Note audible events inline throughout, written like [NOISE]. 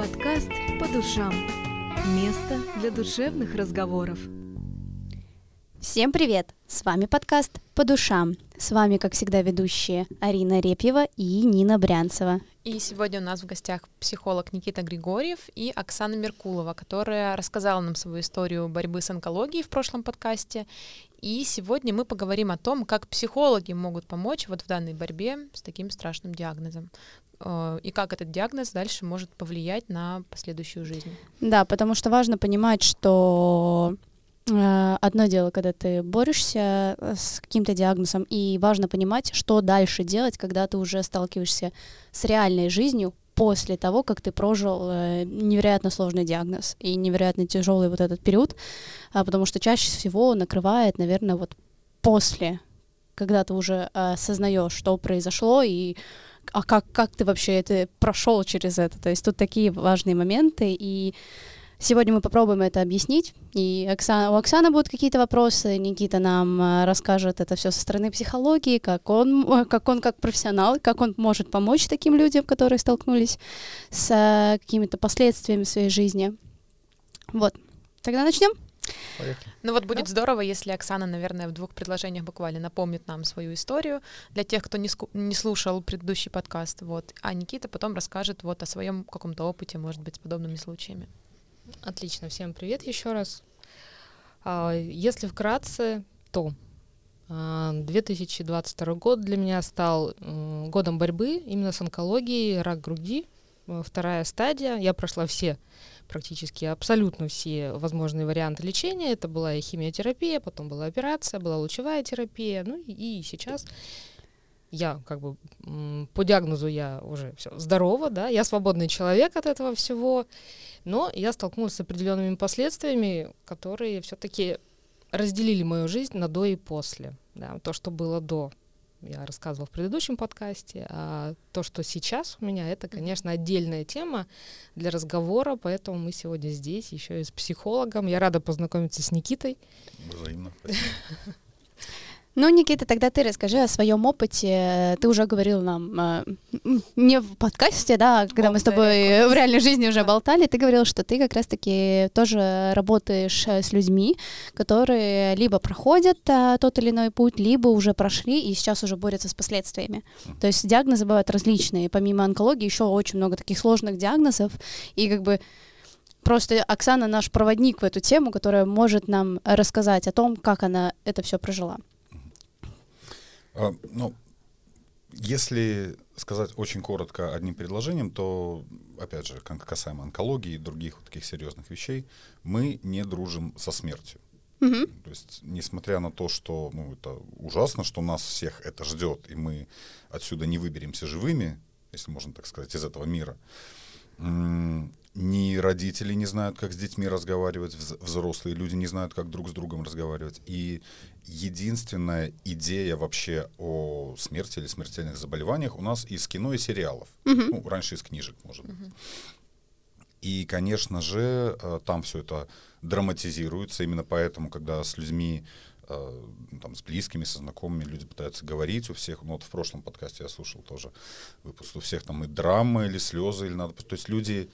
Подкаст «По душам». Место для душевных разговоров. Всем привет! С вами подкаст «По душам». С вами, как всегда, ведущие Арина Репьева и Нина Брянцева. И сегодня у нас в гостях психолог Никита Григорьев и Оксана Меркулова, которая рассказала нам свою историю борьбы с онкологией в прошлом подкасте. И сегодня мы поговорим о том, как психологи могут помочь вот в данной борьбе с таким страшным диагнозом э, и как этот диагноз дальше может повлиять на последующую жизнь. Да, потому что важно понимать, что одно дело, когда ты борешься э, с каким-то диагнозом, и важно понимать, что дальше делать, когда ты уже сталкиваешься с реальной жизнью после того, как ты прожил э, невероятно сложный диагноз и невероятно тяжелый вот этот период, а, потому что чаще всего накрывает, наверное, вот после, когда ты уже э, осознаешь, что произошло и а как, как ты вообще это прошел через это. То есть тут такие важные моменты, и Сегодня мы попробуем это объяснить. И Оксана, у Оксаны будут какие-то вопросы, Никита нам э, расскажет это все со стороны психологии, как он, э, как он как профессионал, как он может помочь таким людям, которые столкнулись с э, какими-то последствиями своей жизни. Вот. Тогда начнем. Поехали. Ну вот будет да? здорово, если Оксана, наверное, в двух предложениях буквально напомнит нам свою историю для тех, кто не, ску- не слушал предыдущий подкаст. Вот. А Никита потом расскажет вот о своем каком-то опыте, может быть, с подобными случаями. Отлично, всем привет еще раз. А, если вкратце, то 2022 а, год для меня стал годом борьбы именно с онкологией, рак груди, э, вторая стадия. Я прошла все, практически абсолютно все возможные варианты лечения. Это была и химиотерапия, потом была операция, была лучевая терапия, ну и, и сейчас я как бы по диагнозу я уже все здорова, да, я свободный человек от этого всего, но я столкнулась с определенными последствиями, которые все-таки разделили мою жизнь на до и после. Да, то, что было до, я рассказывала в предыдущем подкасте, а то, что сейчас у меня, это, конечно, отдельная тема для разговора, поэтому мы сегодня здесь еще и с психологом. Я рада познакомиться с Никитой. Взаимно. [LAUGHS] Ну, Никита, тогда ты расскажи о своем опыте. Ты уже говорил нам э, не в подкасте, да, когда мы с тобой в реальной жизни уже болтали, ты говорил, что ты как раз-таки тоже работаешь э, с людьми, которые либо проходят а, тот или иной путь, либо уже прошли и сейчас уже борются с последствиями. То есть диагнозы бывают различные. Помимо онкологии еще очень много таких сложных диагнозов, и как бы Просто Оксана наш проводник в эту тему, которая может нам рассказать о том, как она это все прожила. А, ну, если сказать очень коротко одним предложением, то, опять же, касаемо онкологии и других вот таких серьезных вещей, мы не дружим со смертью. Mm-hmm. То есть, несмотря на то, что ну, это ужасно, что нас всех это ждет, и мы отсюда не выберемся живыми, если можно так сказать, из этого мира, ни родители не знают, как с детьми разговаривать, взрослые люди не знают, как друг с другом разговаривать. И единственная идея вообще о смерти или смертельных заболеваниях у нас из кино и сериалов. Mm-hmm. Ну, раньше из книжек, может быть. Mm-hmm. И, конечно же, э, там все это драматизируется. Именно поэтому, когда с людьми, там, с близкими, со знакомыми люди пытаются говорить у всех, ну вот в прошлом подкасте я слушал тоже выпуск, у всех там и драмы или слезы, или надо... То есть люди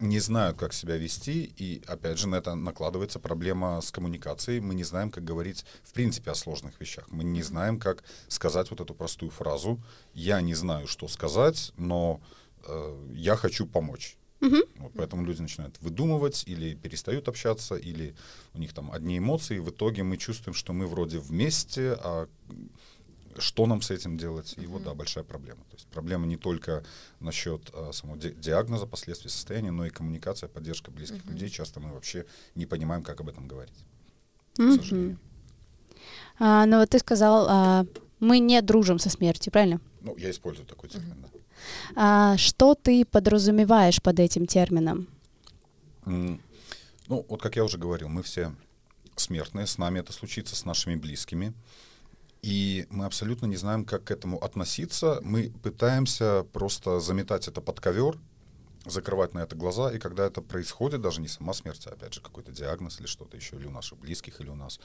не знают, как себя вести, и опять же на это накладывается проблема с коммуникацией. Мы не знаем, как говорить в принципе о сложных вещах. Мы не знаем, как сказать вот эту простую фразу. Я не знаю, что сказать, но э, я хочу помочь. Uh-huh. Вот поэтому люди начинают выдумывать или перестают общаться, или у них там одни эмоции. И в итоге мы чувствуем, что мы вроде вместе, а что нам с этим делать? И вот, да, большая проблема. То есть проблема не только насчет а, самого ди- диагноза, последствий состояния, но и коммуникация, поддержка близких mm-hmm. людей. Часто мы вообще не понимаем, как об этом говорить. Mm-hmm. К сожалению. А, ну вот ты сказал, а, мы не дружим со смертью, правильно? Ну, я использую такой термин, mm-hmm. да. А, что ты подразумеваешь под этим термином? Ну, вот как я уже говорил, мы все смертные, с нами это случится, с нашими близкими. И мы абсолютно не знаем, как к этому относиться. Мы пытаемся просто заметать это под ковер закрывать на это глаза, и когда это происходит, даже не сама смерть, а опять же какой-то диагноз или что-то еще, или у наших близких, или у нас,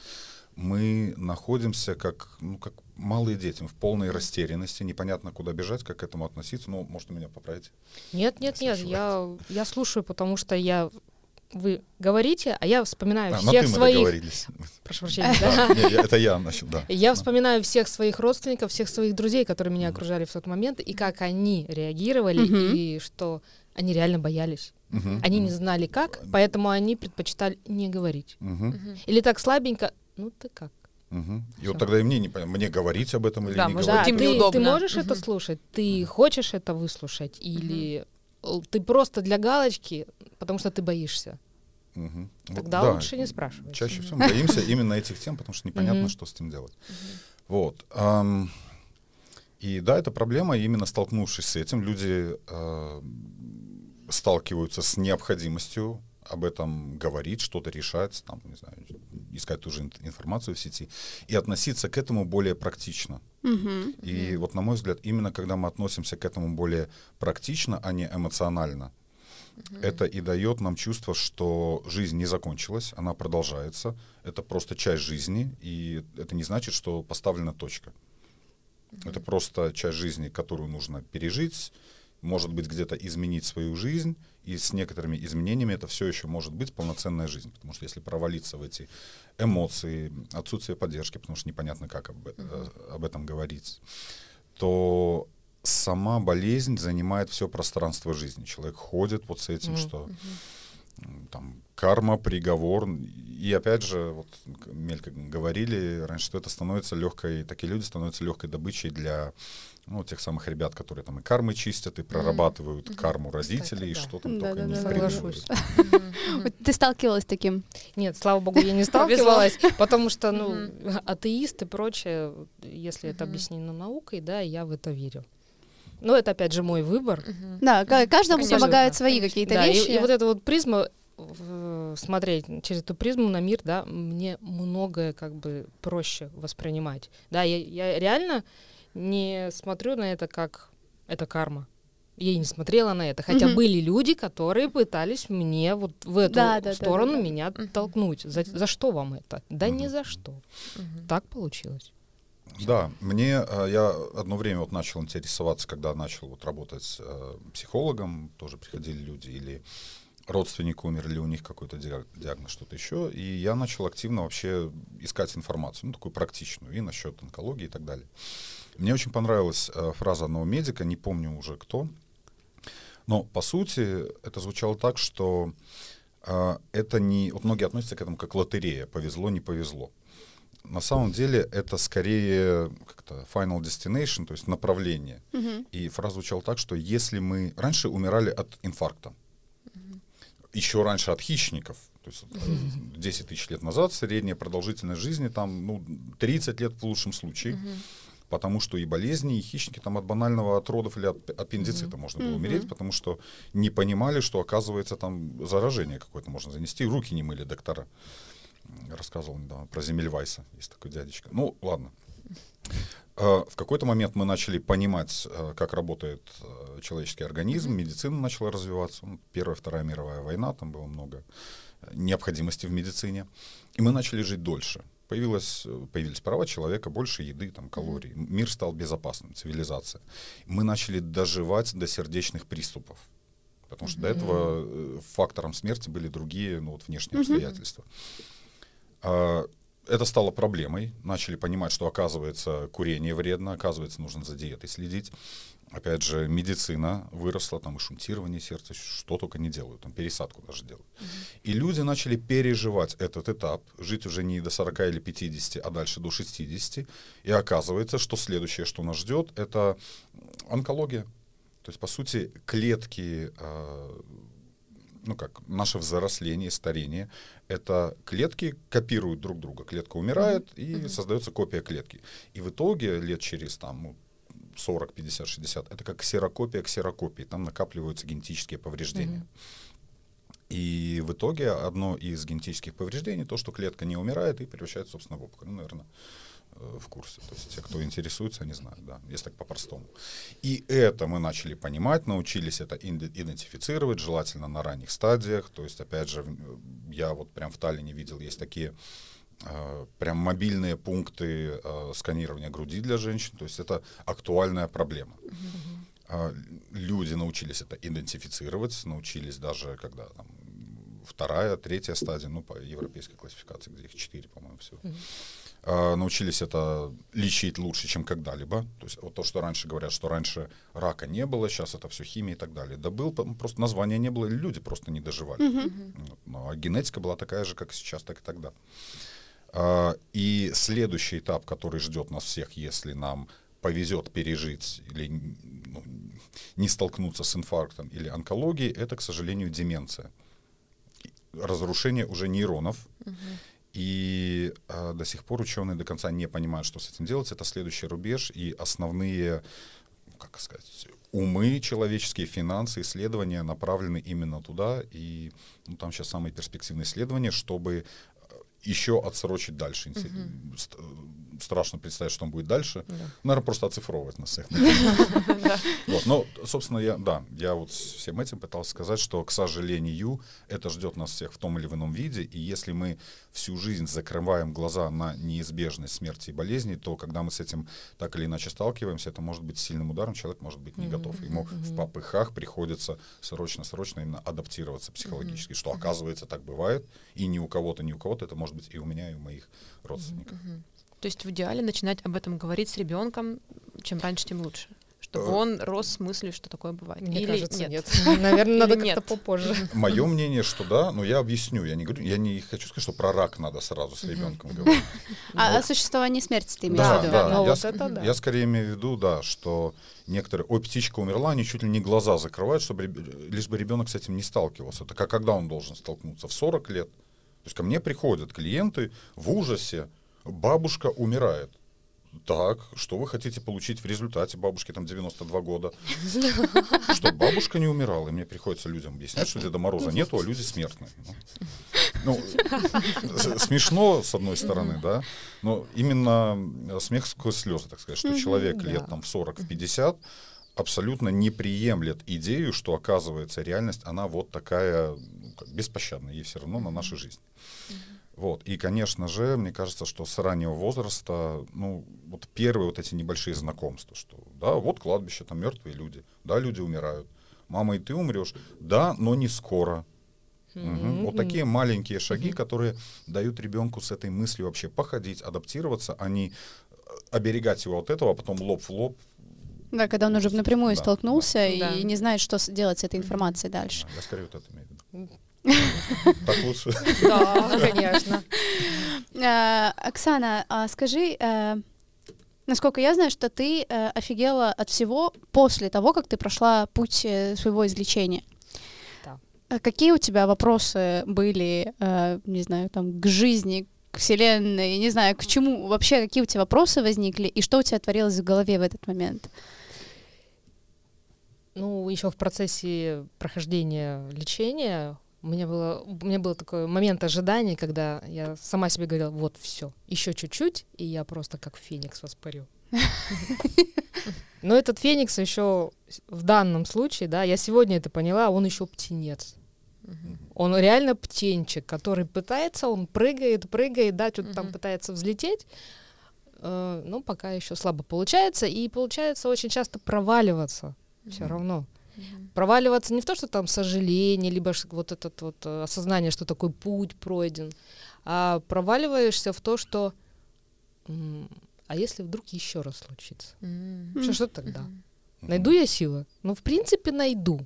мы находимся как, ну, как малые дети, в полной растерянности, непонятно, куда бежать, как к этому относиться. Ну, может, меня поправить? Нет, нет, нет, я, я слушаю, потому что я вы говорите, а я вспоминаю А, всех на ты мы своих... договорились. [LAUGHS] Прошу прощения, да? Да, не, я- Это я начал, да. Я Да. вспоминаю всех своих родственников, всех своих друзей, которые меня окружали в тот момент, и как они реагировали, Мгм. и что они реально боялись. Мгм. Они не знали как, поэтому они предпочитали не говорить. Мгм. Или так слабенько, ну ты как? Мгм. И Всё. вот тогда и мне не понятно, мне говорить об этом или Да, не может Да, говорить. ты, неудобно. ты можешь это Мгм. слушать, ты хочешь это выслушать, или л- ты просто для галочки, потому что ты боишься. Вот Тогда да, лучше не спрашивать. Чаще всего мы боимся именно этих тем, потому что непонятно, что с этим делать. Вот. И да, это проблема, именно столкнувшись с этим, люди а, сталкиваются с необходимостью об этом говорить, что-то решать, там, не знаю, искать ту же ин- информацию в сети и относиться к этому более практично. И вот, на мой взгляд, именно когда мы относимся к этому более практично, а не эмоционально, это и дает нам чувство, что жизнь не закончилась, она продолжается. Это просто часть жизни, и это не значит, что поставлена точка. Это просто часть жизни, которую нужно пережить, может быть, где-то изменить свою жизнь, и с некоторыми изменениями это все еще может быть полноценная жизнь. Потому что если провалиться в эти эмоции, отсутствие поддержки, потому что непонятно, как об, э- об этом говорить, то сама болезнь занимает все пространство жизни. Человек ходит вот с этим, Мгм. что там карма, приговор. И опять же, вот мелько говорили раньше, что это становится легкой, такие люди становятся легкой добычей для ну, тех самых ребят, которые там и кармы чистят, и прорабатывают Мгм. карму родителей, да. что там Да, только да, не да, придумывают. [LAUGHS] Ты сталкивалась с таким? Нет, слава богу, я не сталкивалась, потому что, ну, атеист и прочее, если это объяснено наукой, да, я в это верю. Но это, опять же, мой выбор. Мгм. Да, ка- каждому Конечно, помогают да, свои конечно. какие-то Да, и, вещи. и вот эта вот призма, смотреть через эту призму на мир, да, мне многое как бы проще воспринимать. Да, я, я реально не смотрю на это как это карма. Я и не смотрела на это. Хотя Мгм. были люди, которые пытались мне вот в эту Да, да, да, сторону да, да. меня Мгм. толкнуть. За, за что вам это? Да ни Мгм. за что. Мгм. Так получилось. Да, мне э, я одно время вот начал интересоваться, когда начал вот работать э, психологом, тоже приходили люди или родственник умер, или у них какой-то диаг- диагноз, что-то еще, и я начал активно вообще искать информацию, ну такую практичную, и насчет онкологии и так далее. Мне очень понравилась э, фраза одного медика, не помню уже кто, но по сути это звучало так, что э, это не, вот многие относятся к этому как лотерея, повезло, не повезло. На самом деле это скорее как-то final destination, то есть направление. Мгм. И фраза звучала так, что если мы раньше умирали от инфаркта, еще раньше от хищников, то есть вот, э, 10 тысяч лет назад средняя продолжительность жизни там ну, 30 лет в лучшем случае, Мгм. потому что и болезни, и хищники там от банального от родов или от аппендицита можно было Мгм. умереть, потому что не понимали, что оказывается там заражение какое-то можно занести, руки не мыли доктора. М, Рассказывал недавно про Земельвайса, есть такой дядечка. Ну, ладно. Э, В какой-то момент мы начали понимать, э, как работает э, человеческий организм, медицина начала развиваться. Ну, Первая, Вторая мировая война, там было много необходимости в медицине. И мы начали жить дольше. Появилось, появились права человека, больше еды, там, калорий. Мир стал безопасным, цивилизация. Мы начали доживать до сердечных приступов. Потому что до этого фактором смерти были другие ну, вот, внешние Мгм. обстоятельства. Это стало проблемой. Начали понимать, что, оказывается, курение вредно, оказывается, нужно за диетой следить. Опять же, медицина выросла, там и шунтирование сердца, что только не делают, там пересадку даже делают. И люди начали переживать этот этап, жить уже не до 40 или 50, а дальше до 60. И оказывается, что следующее, что нас ждет, это онкология. То есть, по сути, клетки, э, ну как, наше взросление, старение, это клетки копируют друг друга. Клетка умирает, и создается копия клетки. И в итоге лет через там, ну, 40, 50, 60, это как ксерокопия ксерокопии, там накапливаются генетические повреждения. И в итоге одно из генетических повреждений то, что клетка не умирает и превращается, собственно, в опухоль. Ну, наверное, в курсе. То есть те, кто интересуется, они знают, да, если так по-простому. И это мы начали понимать, научились это идентифицировать, желательно на ранних стадиях. То есть, опять же, я вот прям в Таллине видел, есть такие э, прям мобильные пункты э, сканирования груди для женщин. То есть это актуальная проблема. Mm-hmm. Люди научились это идентифицировать, научились даже, когда там, вторая, третья стадия, ну, по европейской классификации, где их четыре, по-моему, всего. Mm-hmm. А, научились это лечить лучше, чем когда-либо. То есть вот то, что раньше говорят, что раньше рака не было, сейчас это все химия и так далее. Да был, просто названия не было, люди просто не доживали. Mm-hmm. Ну, а генетика была такая же, как сейчас, так и тогда. А, и следующий этап, который ждет нас всех, если нам повезет пережить или ну, не столкнуться с инфарктом или онкологией, это, к сожалению, деменция разрушение уже нейронов. Угу. И э, до сих пор ученые до конца не понимают, что с этим делать. Это следующий рубеж и основные, как сказать, умы человеческие, финансы, исследования направлены именно туда. И ну, там сейчас самые перспективные исследования, чтобы еще отсрочить дальше. Угу. Страшно представить, что он будет дальше. Да. Наверное, просто оцифровывать нас всех. вот. Но, собственно, я, да, я вот всем этим пытался сказать, что, к сожалению, это ждет нас всех в том или ином виде. И если мы всю жизнь закрываем глаза на неизбежность смерти и болезни, то когда мы с этим так или иначе сталкиваемся, это может быть сильным ударом, человек может быть не готов. Ему в попыхах приходится срочно-срочно именно адаптироваться психологически, что оказывается так бывает, и ни у кого-то, ни у кого-то это может быть и у меня, и у моих родственников. То есть в идеале начинать об этом говорить с ребенком, чем раньше, тем лучше чтобы э, он рос с мыслью, что такое бывает. Мне Или кажется, нет. нет. [LAUGHS] Наверное, надо как-то попозже. Мое мнение, что да, но я объясню. Я не говорю, я не хочу сказать, что про рак надо сразу с ребенком говорить. А о существовании смерти ты имеешь в виду? Да, я скорее имею в виду, да, что некоторые, ой, птичка умерла, они чуть ли не глаза закрывают, чтобы лишь бы ребенок с этим не сталкивался. Так а когда он должен столкнуться? В 40 лет? То есть ко мне приходят клиенты в ужасе, бабушка умирает. Так, что вы хотите получить в результате? Бабушке там 92 года. [LAUGHS] Что бабушка не умирала. И мне приходится людям объяснять, что Деда Мороза нету, а люди смертные. Ну, ну смешно, с одной стороны, да, но именно смех сквозь слезы, так сказать, что человек лет там в 40, в 50 абсолютно не приемлет идею, что оказывается реальность, она вот такая ну, беспощадная, ей все равно на нашу жизнь. Вот. И, конечно же, мне кажется, что с раннего возраста, ну, вот первые вот эти небольшие знакомства, что, да, вот кладбище, там мертвые люди, да, люди умирают. Мама, и ты умрешь, да, но не скоро. Mm-hmm. Угу. Вот такие маленькие шаги, mm-hmm. которые дают ребенку с этой мыслью вообще походить, адаптироваться, а не э, оберегать его от этого, а потом лоб в лоб. Да, когда он уже напрямую да, столкнулся да. и да. не знает, что делать с этой информацией дальше. Да, я скорее вот это имею в виду. [LAUGHS] Так лучше. Да, конечно. Э, Оксана, а скажи, э, насколько я знаю, что ты э, офигела от всего после того, как ты прошла путь своего излечения. Какие у тебя вопросы были, не знаю, там, к жизни, к Вселенной, не знаю, к чему вообще, какие у тебя вопросы возникли, и что у тебя творилось в голове в этот момент? Ну, еще в процессе прохождения лечения у меня было, у меня был такой момент ожидания, когда я сама себе говорила, вот все, еще чуть-чуть, и я просто как феникс воспарю. Но этот феникс еще в данном случае, да, я сегодня это поняла, он еще птенец. Он реально птенчик, который пытается, он прыгает, прыгает, да, что-то там пытается взлететь, э, ну, пока еще слабо получается, и получается очень часто проваливаться все равно. Mm-hmm. Проваливаться не в то, что там сожаление, либо вот это вот э, осознание, что такой путь пройден, а проваливаешься в то, что а если вдруг еще раз случится? Mm-hmm. Что, что тогда? Mm-hmm. Найду я силы? Ну, в принципе, найду.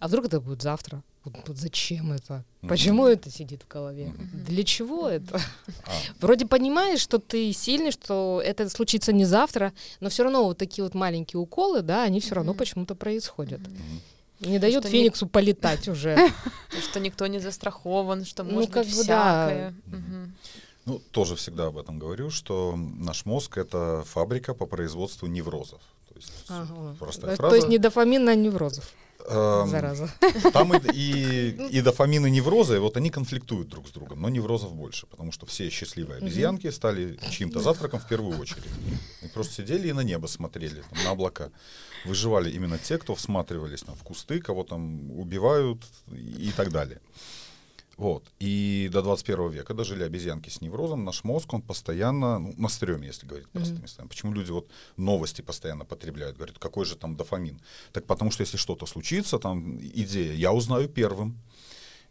А вдруг это будет завтра? Зачем это? Почему mm-hmm. это сидит в голове? Mm-hmm. Для чего это? А. [LAUGHS] Вроде понимаешь, что ты сильный, что это случится не завтра, но все равно вот такие вот маленькие уколы, да, они все mm-hmm. равно почему-то происходят. Mm-hmm. Не дают Фениксу ни... полетать уже. [LAUGHS] Что никто не застрахован, что ну, может быть всякое. Ну, тоже всегда об этом говорю, что наш мозг — это фабрика по производству неврозов. То есть, ага. простая фраза. То есть не дофамин, а неврозов. Эм, Зараза. Там и, и, [LAUGHS] и дофамин, и неврозы, вот они конфликтуют друг с другом, но неврозов больше, потому что все счастливые обезьянки стали чьим-то завтраком в первую очередь. И просто сидели и на небо смотрели, там, на облака. Выживали именно те, кто всматривались там, в кусты, кого там убивают и так далее. Вот. И до 21 века дожили обезьянки с неврозом. Наш мозг, он постоянно, ну, на стреме, если говорить простыми Мгм. словами. Почему люди вот новости постоянно потребляют? Говорят, какой же там дофамин? Так потому что если что-то случится, там идея, я узнаю первым.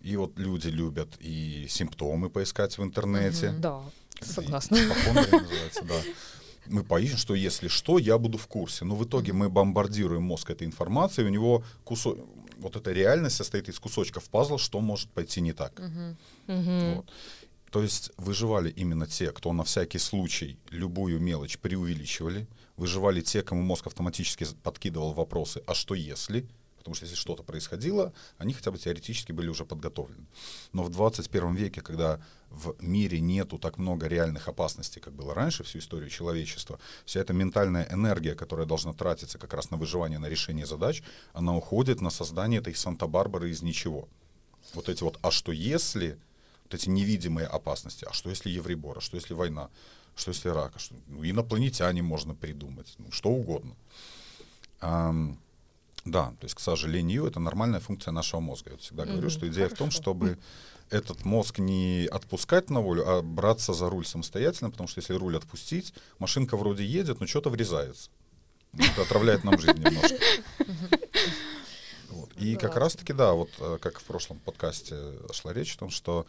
И вот люди любят и симптомы поискать в интернете. Да, И согласна. [LAUGHS] называется, да. Мы поищем, что если что, я буду в курсе. Но в итоге мы бомбардируем мозг этой информацией, у него кусок, вот эта реальность состоит из кусочков пазла, что может пойти не так. Мгм. Вот. То есть выживали именно те, кто на всякий случай любую мелочь преувеличивали. Выживали те, кому мозг автоматически подкидывал вопросы «а что если?», потому что если что-то происходило, они хотя бы теоретически были уже подготовлены. Но в 21 веке, когда в мире нету так много реальных опасностей, как было раньше, всю историю человечества, вся эта ментальная энергия, которая должна тратиться как раз на выживание, на решение задач, она уходит на создание этой Санта-Барбары из ничего. Вот эти вот «а что если?», вот эти невидимые опасности. А что если Евребор? А что если война? Что если рак? А что, ну, инопланетяне можно придумать. Ну, что угодно. Ам, да, то есть, к сожалению, это нормальная функция нашего мозга. Я всегда говорю, Мгм. что идея в том, Хорошо. чтобы этот мозг не отпускать на волю, а браться за руль самостоятельно, потому что если руль отпустить, машинка вроде едет, но что-то врезается. Это отравляет нам жизнь немножко. Вот. И как раз-таки, да, вот э, как в прошлом подкасте шла речь о том, что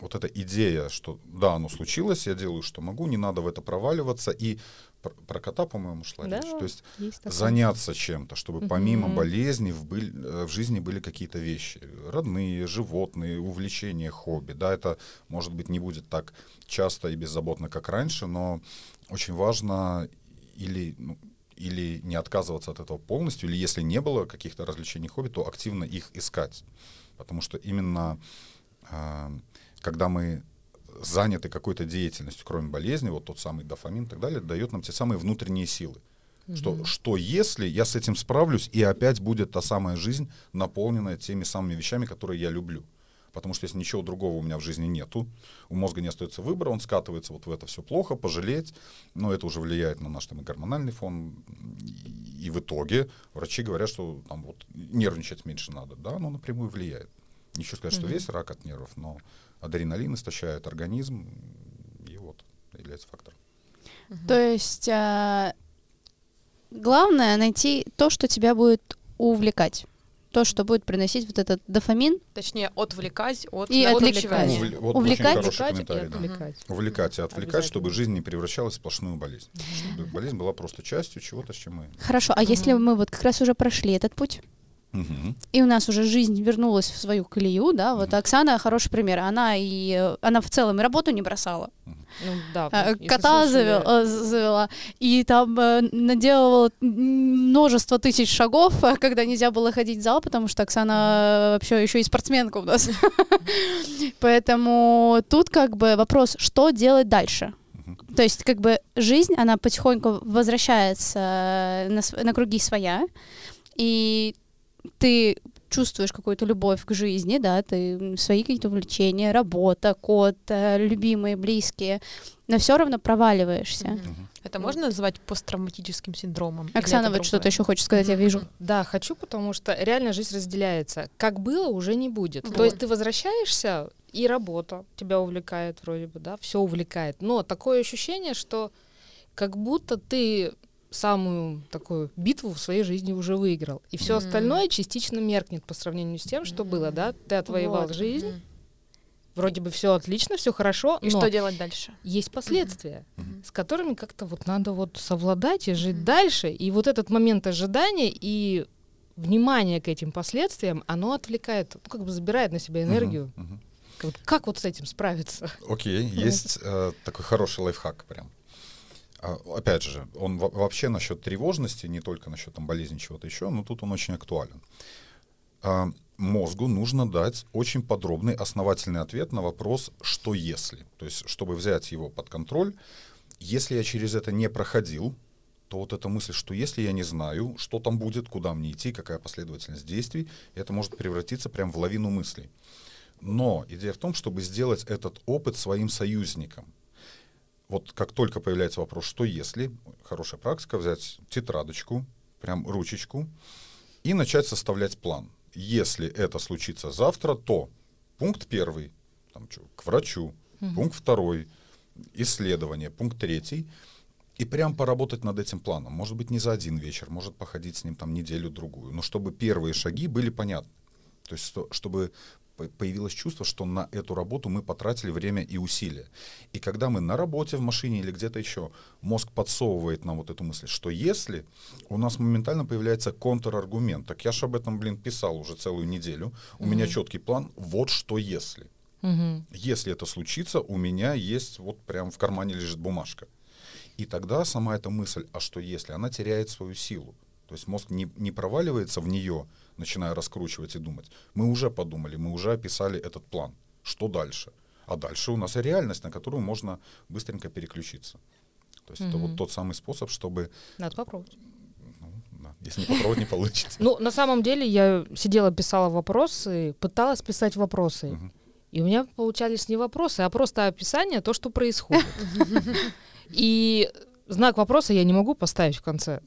вот эта идея, что да, оно случилось, я делаю, что могу, не надо в это проваливаться. И про кота, по-моему, шла Да, речь. То есть Есть такое. заняться чем-то, чтобы помимо Мгм. болезней в, э, в жизни были какие-то вещи. Родные, животные, увлечения, хобби. Да, это, может быть, не будет так часто и беззаботно, как раньше, но очень важно или, ну, или не отказываться от этого полностью, или если не было каких-то развлечений, хобби, то активно их искать. Потому что именно а, когда мы заняты какой-то деятельностью, кроме болезни, вот тот самый дофамин и так далее, дает нам те самые внутренние силы. Что, что если я с этим справлюсь, и опять будет та самая жизнь, наполненная теми самыми вещами, которые я люблю. Потому что если ничего другого у меня в жизни нету, у мозга не остается выбора, он скатывается вот в это все плохо, пожалеть, но это уже влияет на наш там, и гормональный фон, и, и в итоге врачи говорят, что там вот нервничать меньше надо. Да, оно напрямую влияет. Не хочу сказать, что Мгм. весь рак от нервов, но адреналин истощает организм, и вот является фактором. То есть а, главное найти то, что тебя будет увлекать. То, что будет приносить вот этот дофамин. Точнее, отвлекать от И отвлекать. Увле- вот Увлекать, очень хороший Увлекать и да. отвлекать. Увлекать и отвлекать, чтобы жизнь не превращалась в сплошную болезнь. Чтобы болезнь была просто частью чего-то, с чем мы... Хорошо, а если мы вот как раз уже прошли этот путь, Мгм. и у нас уже жизнь вернулась в свою колею, да, вот Мгм. Оксана хороший пример, она и э, она в целом и работу не бросала, Ну да. А, кота завела, завела, и там э, наделала множество тысяч шагов, э, [LAUGHS] когда нельзя было ходить в зал, потому что Оксана э, вообще еще и спортсменка у нас. [LAUGHS] Поэтому тут как бы вопрос, что делать дальше? То есть как бы жизнь, она потихоньку возвращается на, на круги своя, и ты чувствуешь какую-то любовь к жизни, да, ты свои какие-то увлечения, работа, кот, э, любимые, близкие, но все равно проваливаешься. Это можно назвать посттравматическим синдромом? Оксана вот что-то еще хочет сказать, я вижу. Да, хочу, потому что реально жизнь разделяется. Как было, уже не будет. Вот. То есть ты возвращаешься, и работа тебя увлекает вроде бы, да, все увлекает. Но такое ощущение, что как будто ты самую такую битву в своей жизни уже выиграл. И все Мгм. остальное частично меркнет по сравнению с тем, что было, да. Ты отвоевал Вот. жизнь, Мгм. вроде бы все отлично, все хорошо, И но что делать дальше? есть последствия, Мгм. с которыми как-то вот надо вот совладать и жить Мгм. дальше. И вот этот момент ожидания и внимание к этим последствиям, оно отвлекает, ну, как бы забирает на себя энергию. Мгм. Мгм. Вот как вот с этим справиться? Окей, есть э, такой хороший лайфхак прям. А, опять же, он во- вообще насчет тревожности, не только насчет там, болезни чего-то еще, но тут он очень актуален. А, мозгу нужно дать очень подробный, основательный ответ на вопрос «что если?». То есть, чтобы взять его под контроль, если я через это не проходил, то вот эта мысль, что если я не знаю, что там будет, куда мне идти, какая последовательность действий, это может превратиться прям в лавину мыслей. Но идея в том, чтобы сделать этот опыт своим союзником. Вот как только появляется вопрос, что если, хорошая практика, взять тетрадочку, прям ручечку, и начать составлять план. Если это случится завтра, то пункт первый, там, что, к врачу, угу. пункт второй, исследование, пункт третий, и прям поработать над этим планом. Может быть, не за один вечер, может походить с ним там неделю-другую, но чтобы первые шаги были понятны. То есть, чтобы появилось чувство, что на эту работу мы потратили время и усилия. И когда мы на работе, в машине или где-то еще, мозг подсовывает нам вот эту мысль, что если, у нас моментально появляется контраргумент. Так я же об этом, блин, писал уже целую неделю. У mm-hmm. меня четкий план, вот что если. Mm-hmm. Если это случится, у меня есть, вот прям в кармане лежит бумажка. И тогда сама эта мысль, а что если, она теряет свою силу. То есть мозг не, не проваливается в нее, начиная раскручивать и думать. Мы уже подумали, мы уже описали этот план. Что дальше? А дальше у нас реальность, на которую можно быстренько переключиться. То есть mm-hmm. это вот тот самый способ, чтобы... Надо попробовать. Ну, да. Если не попробовать, не получится. Ну, на самом деле, я сидела, писала вопросы, пыталась писать вопросы. И у меня получались не вопросы, а просто описание то, что происходит. [LAUGHS] И знак вопроса я не могу поставить в конце.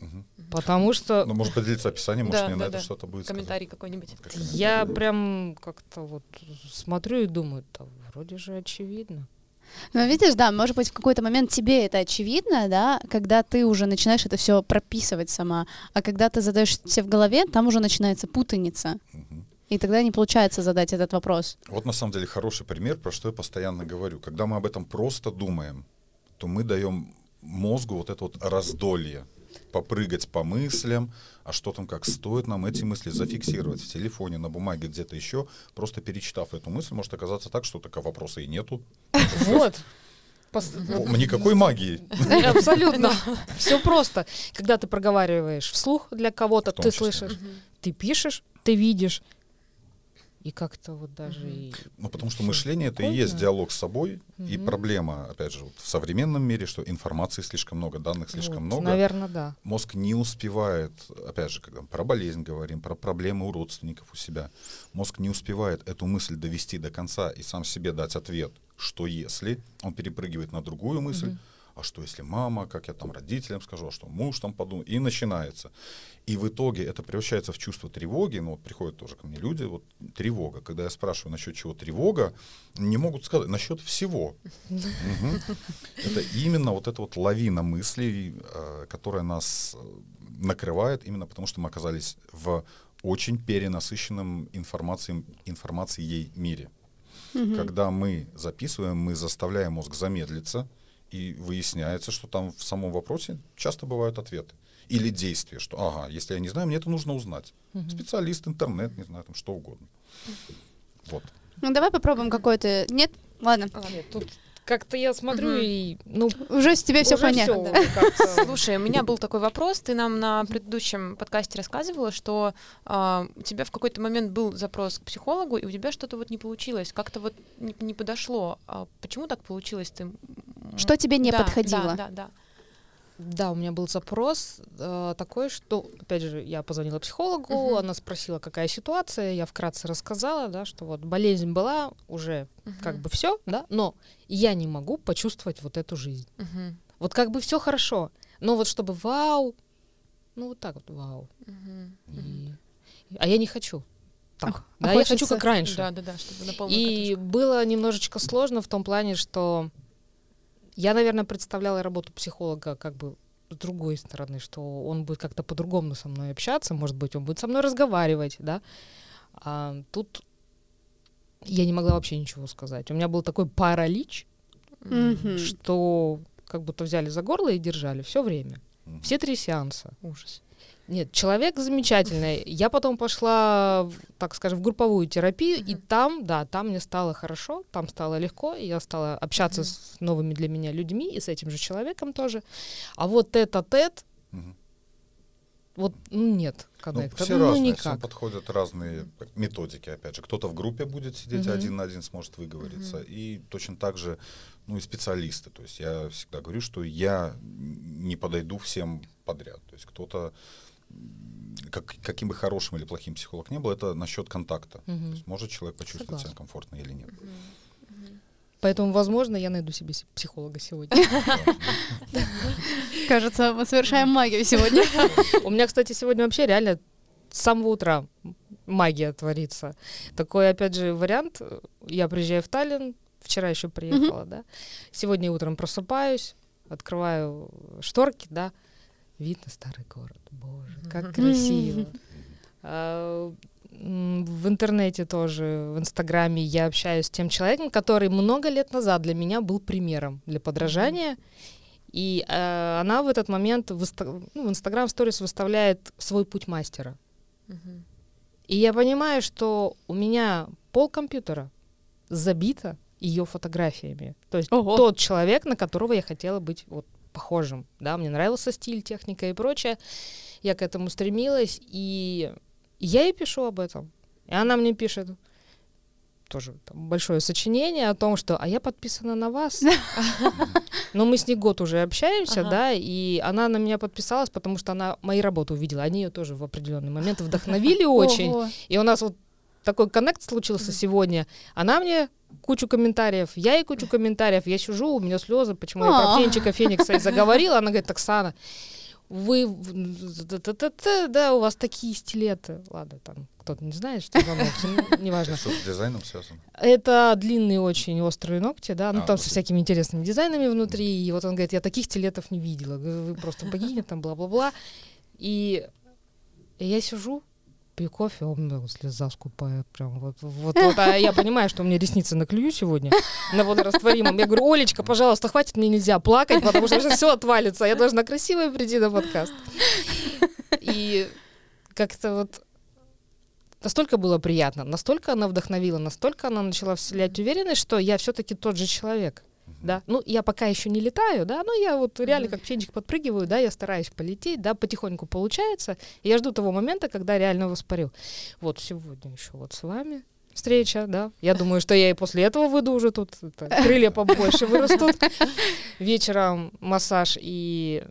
Потому что... Ну, может поделиться описанием, может, да, мне да, на да. это что-то будет Комментарий какой-нибудь. Я прям как-то вот смотрю и думаю, да, вроде же очевидно. Ну, видишь, да, может быть, в какой-то момент тебе это очевидно, да, когда ты уже начинаешь это все прописывать сама, а когда ты задаешь все в голове, там уже начинается путаница. И тогда не получается задать этот вопрос. Вот на самом деле хороший пример, про что я постоянно говорю. Когда мы об этом просто думаем, то мы даем мозгу вот это вот раздолье попрыгать по мыслям, а что там как стоит нам эти мысли зафиксировать в телефоне, на бумаге, где-то еще, просто перечитав эту мысль, может оказаться так, что такого вопроса и нету. Вот. Никакой магии. [LAUGHS] Абсолютно. Все просто. Когда ты проговариваешь вслух для кого-то, ты слышишь, ты пишешь, ты видишь, и как-то вот даже... И... Ну, потому что мышление — это и есть диалог с собой, угу. и проблема, опять же, вот в современном мире, что информации слишком много, данных слишком вот, много. Наверное, да. Мозг не успевает, опять же, когда про болезнь говорим, про проблемы у родственников у себя, мозг не успевает эту мысль довести до конца и сам себе дать ответ, что если, он перепрыгивает на другую мысль, угу а что если мама, как я там родителям скажу, а что муж там подумает, и начинается. И в итоге это превращается в чувство тревоги, ну вот приходят тоже ко мне люди, вот тревога. Когда я спрашиваю насчет чего тревога, не могут сказать, насчет всего. Это именно вот эта вот лавина мыслей, э, которая нас э, накрывает, именно потому что мы оказались в очень перенасыщенном информацией, информацией мире. Когда мы записываем, мы заставляем мозг замедлиться, и выясняется, что там в самом вопросе часто бывают ответы. Или действия, что, ага, если я не знаю, мне это нужно узнать. Угу. Специалист, интернет, не знаю, там что угодно. Вот. Ну, давай попробуем какой-то... Нет? Ладно. А, нет, тут как-то я смотрю угу. и ну уже с тебе все понятно. Да. [LAUGHS] Слушай, у меня был такой вопрос. Ты нам на предыдущем подкасте рассказывала, что э, у тебя в какой-то момент был запрос к психологу, и у тебя что-то вот не получилось, как-то вот не, не подошло. А почему так получилось? Ты что тебе не да, подходило? Да, да, да. Да, у меня был запрос э, такой, что, опять же, я позвонила психологу, uh-huh. она спросила, какая ситуация, я вкратце рассказала, да, что вот болезнь была, уже uh-huh. как бы все, да, но я не могу почувствовать вот эту жизнь. Uh-huh. Вот как бы все хорошо, но вот чтобы вау, ну вот так вот вау. Uh-huh. И, а я не хочу. Так, а, да, а я хочу как раньше. Да, да, да, чтобы на И катушку. было немножечко сложно в том плане, что я, наверное, представляла работу психолога как бы с другой стороны, что он будет как-то по-другому со мной общаться, может быть, он будет со мной разговаривать, да. А тут я не могла вообще ничего сказать. У меня был такой паралич, mm-hmm. что как будто взяли за горло и держали все время. Все три сеанса. Ужас. Нет, человек замечательный. Я потом пошла, так скажем, в групповую терапию, mm-hmm. и там, да, там мне стало хорошо, там стало легко, и я стала общаться mm-hmm. с новыми для меня людьми и с этим же человеком тоже. А вот этот тет, mm-hmm. вот ну, нет коннекта. Ну, все ну, разные, никак. всем подходят разные методики, опять же. Кто-то в группе будет сидеть mm-hmm. один на один, сможет выговориться, mm-hmm. и точно так же, ну и специалисты. То есть я всегда говорю, что я не подойду всем подряд. То есть кто-то, как, каким бы хорошим или плохим психолог не был, это насчет контакта. Мгм. То есть может человек почувствовать Согласна. себя комфортно или нет. Поэтому, возможно, я найду себе психолога сегодня. Кажется, мы совершаем магию сегодня. У меня, кстати, сегодня вообще реально с самого утра магия творится. Такой, опять же, вариант. Я приезжаю в Таллин, вчера еще приехала, да. Сегодня утром просыпаюсь, открываю шторки, да. Вид на старый город. Боже, как красиво. [LAUGHS] А, В интернете тоже, в Инстаграме я общаюсь с тем человеком, который много лет назад для меня был примером для подражания. И э, она в этот момент ну, в Инстаграм сторис выставляет свой путь мастера. Мгм. И я понимаю, что у меня пол компьютера забито ее фотографиями. То есть Ого. тот человек, на которого я хотела быть вот похожим. Да, мне нравился стиль, техника и прочее. Я к этому стремилась, и я ей пишу об этом. И она мне пишет тоже там, большое сочинение о том, что «а я подписана на вас». Но мы с ней год уже общаемся, да, и она на меня подписалась, потому что она мои работы увидела. Они ее тоже в определенный момент вдохновили очень. И у нас вот такой коннект случился сегодня. Она мне кучу комментариев, я ей кучу комментариев, я сижу, у меня слезы, почему я про А. птенчика Феникса и заговорила. Она говорит, Оксана, вы, да, у вас такие стилеты. Ладно, там кто-то не знает, что за ногти, ну, неважно. Что с дизайном связано? Это длинные очень острые ногти, да, ну А, там со вот. всякими интересными дизайнами внутри. И вот он говорит, я таких стилетов не видела. Вы просто богиня, там бла-бла-бла. И я сижу, пью кофе, он мне вот слеза скупает. Прям вот, вот, вот. А я понимаю, что у меня ресницы наклюю сегодня на водорастворимом. Я говорю, Олечка, пожалуйста, хватит, мне нельзя плакать, потому что все отвалится. Я должна красиво прийти на подкаст. И как-то вот настолько было приятно, настолько она вдохновила, настолько она начала вселять уверенность, что я все-таки тот же человек. Да, ну я пока еще не летаю, да, но я вот реально как птенчик подпрыгиваю, да, я стараюсь полететь, да, потихоньку получается. И я жду того момента, когда реально воспарю. Вот сегодня еще вот с вами встреча, да. Я думаю, что я и после этого выйду уже тут, это, [LAUGHS] крылья побольше вырастут. Вечером массаж и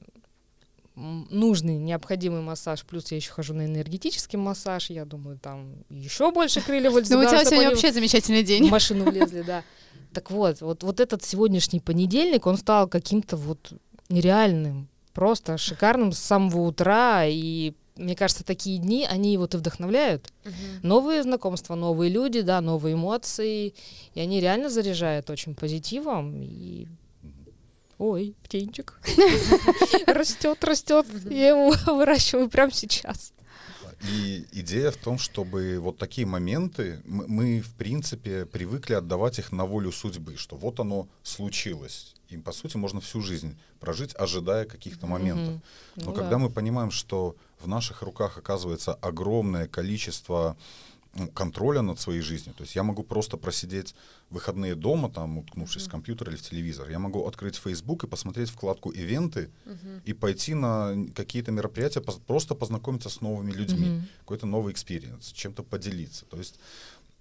нужный, необходимый массаж, плюс я еще хожу на энергетический массаж, я думаю, там еще больше крылья Ну, у тебя сегодня вообще замечательный в день. машину влезли, да. Так вот, вот, вот этот сегодняшний понедельник, он стал каким-то вот нереальным, просто шикарным с самого утра, и мне кажется, такие дни, они вот и вдохновляют. Мгм. Новые знакомства, новые люди, да, новые эмоции, и они реально заряжают очень позитивом, и Ой, птенчик. [LAUGHS] Растет, растет. Я его [LAUGHS] выращиваю прямо сейчас. И идея в том, чтобы вот такие моменты, мы, мы, в принципе, привыкли отдавать их на волю судьбы, что вот оно случилось. Им, по сути, можно всю жизнь прожить, ожидая каких-то моментов. Мгм. Но Ну когда да. мы понимаем, что в наших руках оказывается огромное количество контроля над своей жизнью. То есть я могу просто просидеть выходные дома, там, уткнувшись в компьютер или в телевизор. Я могу открыть Facebook и посмотреть вкладку «Event ы» Мгм. и пойти на какие-то мероприятия, просто познакомиться с новыми людьми, Мгм. какой-то новый experience, чем-то поделиться. То есть,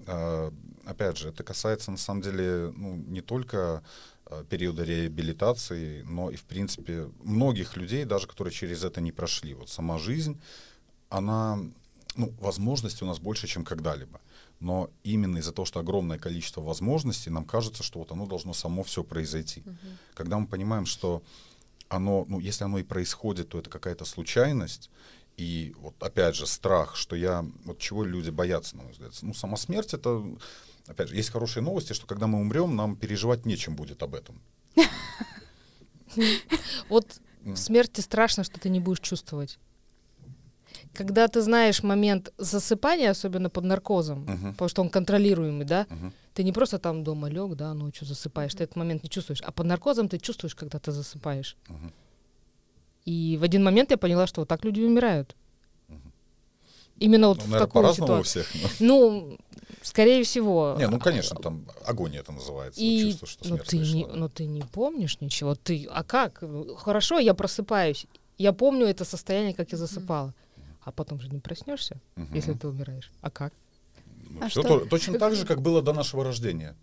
э, опять же, это касается на самом деле ну, не только э, периода реабилитации, но и, в принципе, многих людей, даже которые через это не прошли. Вот сама жизнь, она, ну, возможностей у нас больше, чем когда-либо. Но именно из-за того, что огромное количество возможностей, нам кажется, что вот оно должно само все произойти. Когда мы понимаем, что оно, ну, если оно и происходит, то это какая-то случайность. И вот опять же страх, что я, вот чего люди боятся, на мой взгляд. Ну, сама смерть это, опять же, есть хорошие новости, что когда мы умрем, нам переживать нечем будет об этом. [LAUGHS] Вот в смерти страшно, что ты не будешь чувствовать. Когда ты знаешь момент засыпания, особенно под наркозом, Мгм. потому что он контролируемый, да, Мгм. ты не просто там дома лег, да, ночью засыпаешь, ты этот момент не чувствуешь, а под наркозом ты чувствуешь, когда ты засыпаешь. Мгм. И в один момент я поняла, что вот так люди умирают. Именно вот Ну, в наверное, такую по-разному у всех. но- [LAUGHS] Ну, скорее всего. Не, ну, конечно, там агония это называется. И, чувство, что ну, смерть ты не, пришла. ну ты не помнишь ничего, ты, а как? Ну, Хорошо, я просыпаюсь, я помню это состояние, как я засыпала, а потом же не проснешься, Мгм. если ты умираешь. А как? Ну, А всё что? то- точно так же, [LAUGHS] как было до нашего рождения.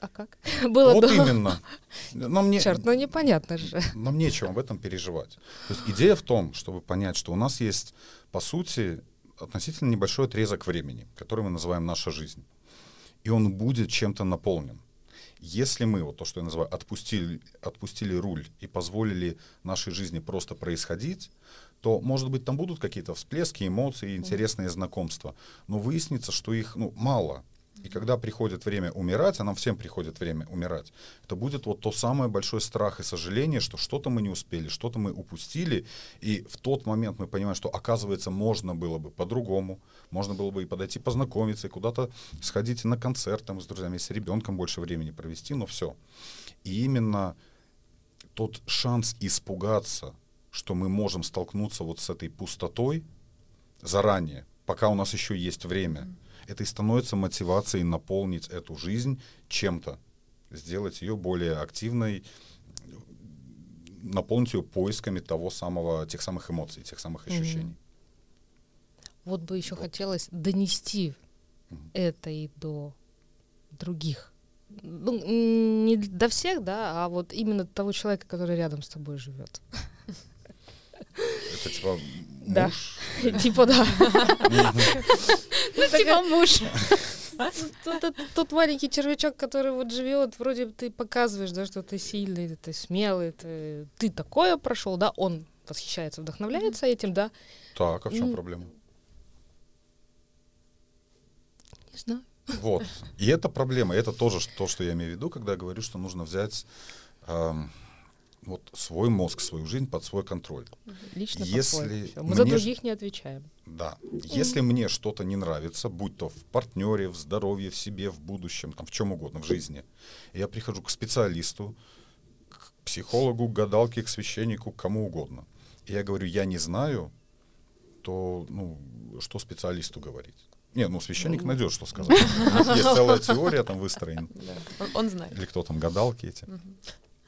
А как? [LAUGHS] Было вот до. именно. [LAUGHS] Нам не, Черт, ну непонятно же. нам нечем об этом переживать. То есть идея в том, чтобы понять, что у нас есть, по сути, относительно небольшой отрезок времени, который мы называем наша жизнь. И он будет чем-то наполнен. Если мы, вот то, что я называю, отпустили, отпустили руль и позволили нашей жизни просто происходить, то, может быть, там будут какие-то всплески, эмоции, интересные знакомства. Но выяснится, что их ну, мало. И когда приходит время умирать, а нам всем приходит время умирать, это будет вот то самое большой страх и сожаление, что что-то мы не успели, что-то мы упустили. И в тот момент мы понимаем, что, оказывается, можно было бы по-другому. Можно было бы и подойти познакомиться, и куда-то сходить на концерт там, с друзьями, с ребенком больше времени провести, но все. И именно тот шанс испугаться, что мы можем столкнуться вот с этой пустотой заранее, пока у нас еще есть время, это и становится мотивацией наполнить эту жизнь чем-то, сделать ее более активной, наполнить ее поисками того самого, тех самых эмоций, тех самых ощущений. Вот бы еще хотелось донести Мгм. это и до других. Ну, не до всех, да, а вот именно того человека, который рядом с тобой живет. Это типа Да. муж. [LAUGHS] Типа да. [LAUGHS] Ну, типа муж. Тут, тут- тут маленький червячок, который вот живет, вроде бы ты показываешь, да, что ты сильный, ты смелый, ты, ты такое прошел, да, он восхищается, вдохновляется этим, да. Так, а в чем проблема? Не знаю. Вот. И это проблема. Это тоже то, что я имею в виду, когда я говорю, что нужно взять ам, вот свой мозг, свою жизнь под свой контроль. Лично Если по-своему. Всё. Мы за мне других не отвечаем. Да. Если мне что-то не нравится, будь то в партнере, в здоровье, в себе, в будущем, там, в чем угодно, в жизни, я прихожу к специалисту, к психологу, к гадалке, к священнику, к кому угодно. И я говорю, я не знаю, то ну, что специалисту говорить? Не, ну священник найдет, что сказать. [LAUGHS] Есть целая теория там выстроена. Он знает. Или кто там, гадалки эти.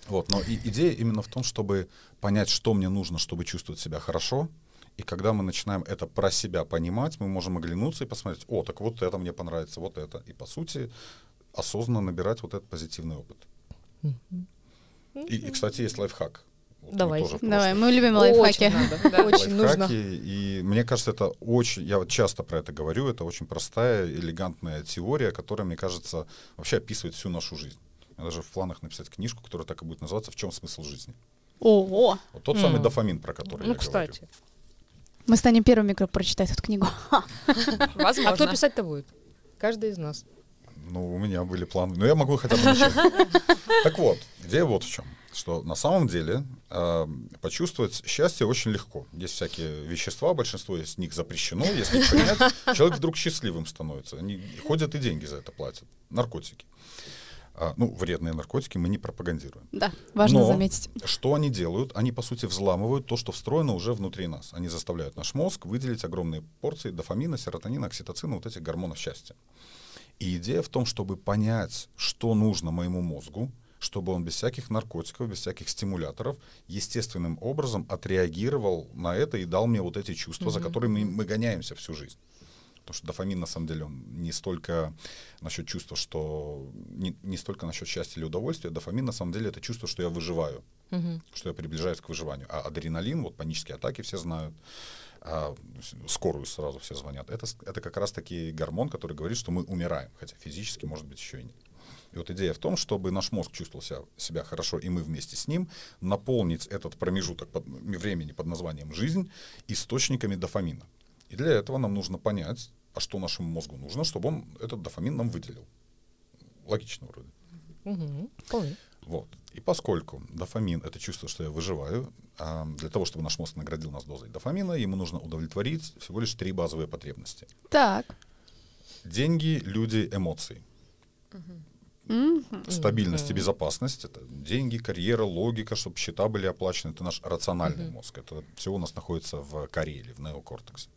Вот, но и идея именно в том, чтобы понять, что мне нужно, чтобы чувствовать себя хорошо. И когда мы начинаем это про себя понимать, мы можем оглянуться и посмотреть, о, так вот это мне понравится, вот это. И по сути осознанно набирать вот этот позитивный опыт. И, и, кстати, есть лайфхак. Вот мы тоже в Давай, прошлом- мы любим лайфхаки. Очень надо, да, очень нужно. лайфхаки, И мне кажется, это очень, я вот часто про это говорю, это очень простая, элегантная теория, которая, мне кажется, вообще описывает всю нашу жизнь. У меня даже в планах написать книжку, которая так и будет называться «В чем смысл жизни?». Ого! Вот тот самый М. дофамин, про который Ну, я кстати. Мы станем первыми, кто прочитает эту книгу. Возможно. А кто писать-то будет? Каждый из нас. Ну, у меня были планы. Но я могу хотя бы начать. Так вот, идея вот в чем. Что на самом деле э, почувствовать счастье очень легко. Есть всякие вещества, большинство из них запрещено. Если их принять, человек вдруг счастливым становится. Они ходят и деньги за это платят. Наркотики. Ну, вредные наркотики мы не пропагандируем. Да, важно Но заметить. Что они делают? Они, по сути, взламывают то, что встроено уже внутри нас. Они заставляют наш мозг выделить огромные порции дофамина, серотонина, окситоцина, вот этих гормонов счастья. И идея в том, чтобы понять, что нужно моему мозгу, чтобы он без всяких наркотиков, без всяких стимуляторов естественным образом отреагировал на это и дал мне вот эти чувства, за Мгм. которыми мы гоняемся всю жизнь. Потому что дофамин, на самом деле, он не столько насчет чувства, что... Не, не столько насчет счастья или удовольствия. Дофамин, на самом деле, это чувство, что я выживаю Мгм. что я приближаюсь к выживанию. А адреналин, вот панические атаки все знают, а, скорую сразу все звонят. Это, это как раз-таки гормон, который говорит, что мы умираем, хотя физически, может быть, еще и нет. И вот идея в том, чтобы наш мозг чувствовал себя, себя хорошо, и мы вместе с ним наполнить этот промежуток под- времени под названием «жизнь» источниками дофамина. И для этого нам нужно понять, а что нашему мозгу нужно, чтобы он этот дофамин нам выделил. Логично вроде. Вот. И поскольку дофамин — это чувство, что я выживаю, а для того, чтобы наш мозг наградил нас дозой дофамина, ему нужно удовлетворить всего лишь три базовые потребности. Так. Деньги, люди, эмоции. Мгм. Стабильность и безопасность — это деньги, карьера, логика, чтобы счета были оплачены. Это наш рациональный мозг. Это все у нас находится в коре или в неокортексе.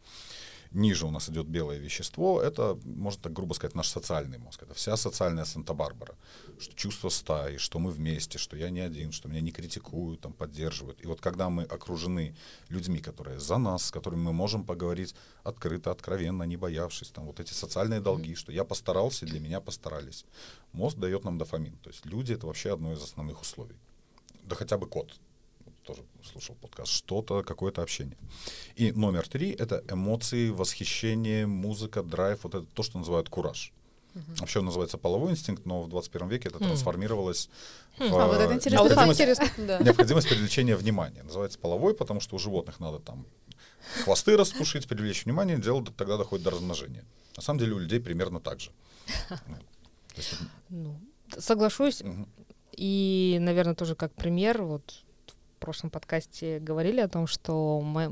Ниже у нас идет белое вещество, это, можно так грубо сказать, наш социальный мозг. Это вся социальная Санта-Барбара. Что чувство стаи, что мы вместе, что я не один, что меня не критикуют, там, поддерживают. И вот когда мы окружены людьми, которые за нас, с которыми мы можем поговорить открыто, откровенно, не боявшись, там, вот эти социальные долги, что я постарался, для меня постарались. Мозг дает нам дофамин. То есть люди — это вообще одно из основных условий. Да хотя бы кот тоже слушал подкаст, что-то, какое-то общение. И номер три — это эмоции, восхищение, музыка, драйв, вот это то, что называют кураж. Uh-huh. Вообще он называется половой инстинкт, но в 21 веке это трансформировалось mm. в а, вот это интересный необходимость, необходимость привлечения внимания. Называется половой, потому что у животных надо там хвосты распушить, привлечь внимание, дело тогда доходит до размножения. На самом деле у людей примерно так же. Ну, соглашусь. И, наверное, тоже как пример, вот в прошлом подкасте говорили о том, что мой,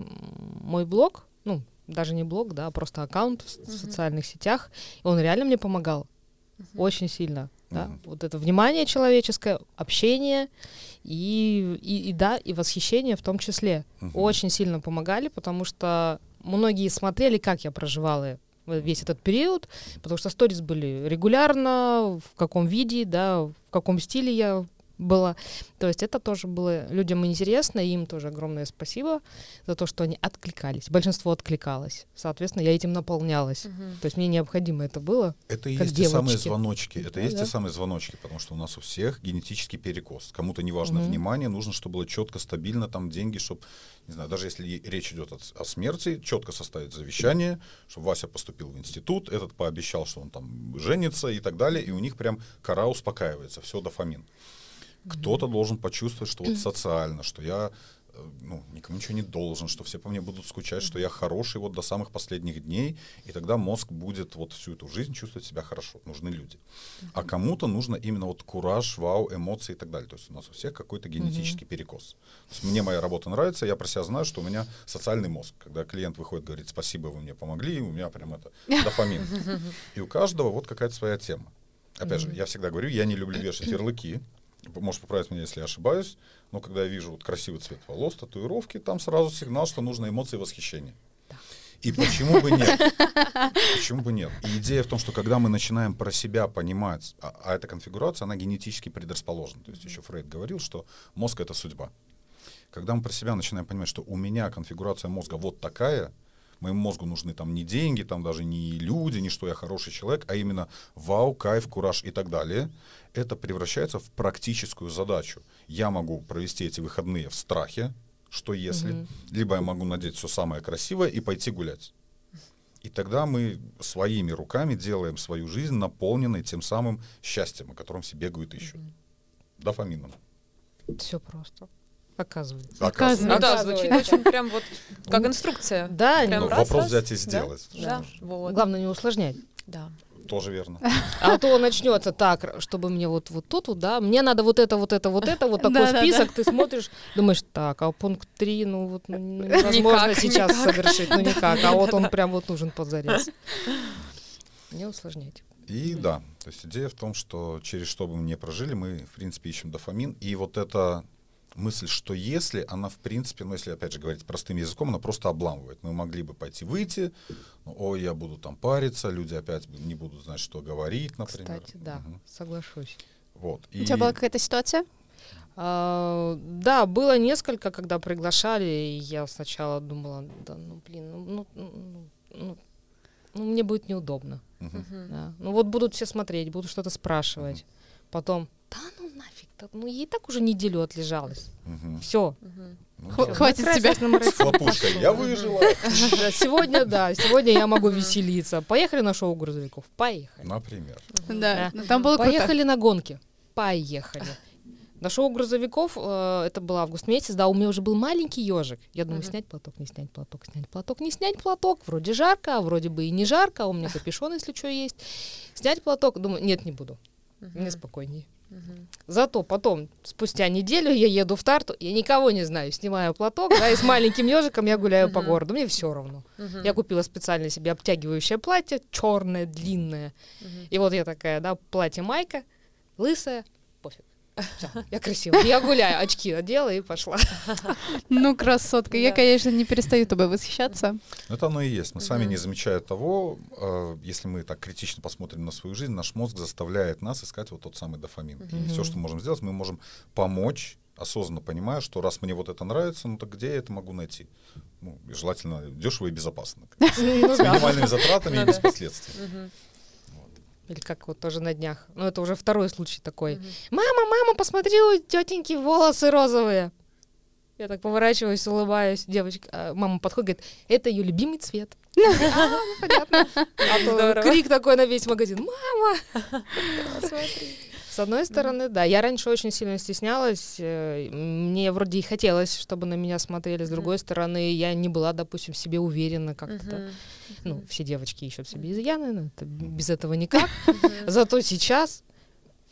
мой блог, ну, даже не блог, да, а просто аккаунт в uh-huh. социальных сетях, он реально мне помогал uh-huh. очень сильно. Да? Uh-huh. Вот это внимание человеческое, общение и, и, и да, и восхищение в том числе uh-huh. очень сильно помогали, потому что многие смотрели, как я проживала весь этот период, потому что сторис были регулярно, в каком виде, да, в каком стиле я было. То есть это тоже было людям интересно, и им тоже огромное спасибо за то, что они откликались. Большинство откликалось. Соответственно, я этим наполнялась. Угу. То есть мне необходимо это было. Это и есть девочки. те самые звоночки. Это да, есть да. те самые звоночки, потому что у нас у всех генетический перекос. Кому-то не важно угу. внимание, нужно, чтобы было четко, стабильно, там деньги, чтобы, не знаю, даже если речь идет о, о смерти, четко составить завещание, чтобы Вася поступил в институт, этот пообещал, что он там женится и так далее, и у них прям кора успокаивается, все дофамин. Кто-то должен почувствовать, что вот социально, что я э, ну, никому ничего не должен, что все по мне будут скучать, что я хороший вот до самых последних дней, и тогда мозг будет вот всю эту жизнь чувствовать себя хорошо. Нужны люди. А кому-то нужно именно вот кураж, вау, эмоции и так далее. То есть у нас у всех какой-то генетический перекос. То есть мне моя работа нравится, я про себя знаю, что у меня социальный мозг. Когда клиент выходит, говорит, спасибо, вы мне помогли, у меня прям это дофамин. [LAUGHS] И у каждого вот какая-то своя тема. Опять же, я всегда говорю, я не люблю вешать ярлыки, можешь поправить меня, если я ошибаюсь, но когда я вижу вот красивый цвет волос, татуировки, там сразу сигнал, что нужно эмоции восхищения. И почему бы нет? Почему бы нет? И идея в том, что когда мы начинаем про себя понимать, а, а эта конфигурация, она генетически предрасположена. То есть еще Фрейд говорил, что мозг — это судьба. Когда мы про себя начинаем понимать, что у меня конфигурация мозга вот такая, моему мозгу нужны там не деньги, там даже не люди, не что я хороший человек, а именно вау, кайф, кураж и так далее, это превращается в практическую задачу. Я могу провести эти выходные в страхе, что если, угу. либо я могу надеть все самое красивое и пойти гулять. И тогда мы своими руками делаем свою жизнь наполненной тем самым счастьем, о котором все бегают ищут. Угу. Дофамином. Все просто. Оказывается. Оказывается. Ну да, звучит очень прям вот как инструкция. Да, прям ну, раз, вопрос раз. взять и сделать. Да, да. Вот. Главное не усложнять. Да. Тоже верно. [LAUGHS] А то начнется так, чтобы мне вот, вот тут, вот, да, мне надо вот это, вот это, вот это, вот [LAUGHS] такой список, ты смотришь, думаешь, так, а пункт 3, ну вот ну, [LAUGHS] невозможно сейчас совершить, ну никак, а вот он прям вот нужен позарез. Не усложнять. И да, то есть идея в том, что через что бы мы не прожили, мы, в принципе, ищем дофамин. И вот это мысль, что если она, в принципе, ну, если, опять же, говорить простым языком, она просто обламывает. Мы могли бы пойти выйти, ну, ой, я буду там париться, люди опять не будут знать, что говорить, например. Кстати, да, угу. соглашусь. Вот. И... У тебя была какая-то ситуация? А, да, было несколько, когда приглашали, и я сначала думала, да, ну, блин, ну, ну, ну, ну, ну мне будет неудобно. Uh-huh. Да. Ну, вот будут все смотреть, будут что-то спрашивать. Uh-huh. Потом, да ну нафиг, да, ну ей так уже неделю отлежалась. Угу. Все. Угу. Х- хватит тебя. С хлопушкой. Я выжила. Сегодня, да, сегодня я могу веселиться. Поехали на шоу грузовиков? Поехали. Например. Да, там было Поехали на гонки? Поехали. На шоу грузовиков, э, это был август месяц, да, у меня уже был маленький ежик. Я думаю, uh-huh. снять платок, не снять платок, снять платок, не снять платок. Вроде жарко, а вроде бы и не жарко, а у меня капюшон, если что есть. Снять платок, думаю, нет, не буду. Uh-huh. Мне спокойнее. Зато потом, спустя неделю, я еду в Тарту, я никого не знаю, снимаю платок, да, и с маленьким ежиком я гуляю по городу. Мне все равно. Я купила специально себе обтягивающее платье, черное, длинное. И вот я такая, да, платье майка, лысая, Всё, я красивая. Я гуляю, очки одела и пошла. Ну, красотка. Я, конечно, не перестаю тобой восхищаться. Это оно и есть. Мы сами не замечая того, э, если мы так критично посмотрим на свою жизнь, наш мозг заставляет нас искать вот тот самый дофамин. И все, что мы можем сделать, мы можем помочь, осознанно понимая, что раз мне вот это нравится, ну так где я это могу найти? Ну, желательно дешево и безопасно. С минимальными затратами и Ну без последствий. Или как вот тоже на днях. Ну, это уже второй случай такой. Мгм. Мама, мама, посмотри, у тетеньки волосы розовые. Я так поворачиваюсь, улыбаюсь. Девочка, а мама подходит, говорит, это ее любимый цвет. [LAUGHS] А, ну, понятно. [LAUGHS] А крик такой на весь магазин. Мама! [LAUGHS] С одной стороны, да, я раньше очень сильно стеснялась, э, мне вроде и хотелось, чтобы на меня смотрели, с другой стороны, я не была, допустим, в себе уверена как-то. Ну, все девочки ищут себе изъяны, но это без этого никак. [LAUGHS] Зато сейчас,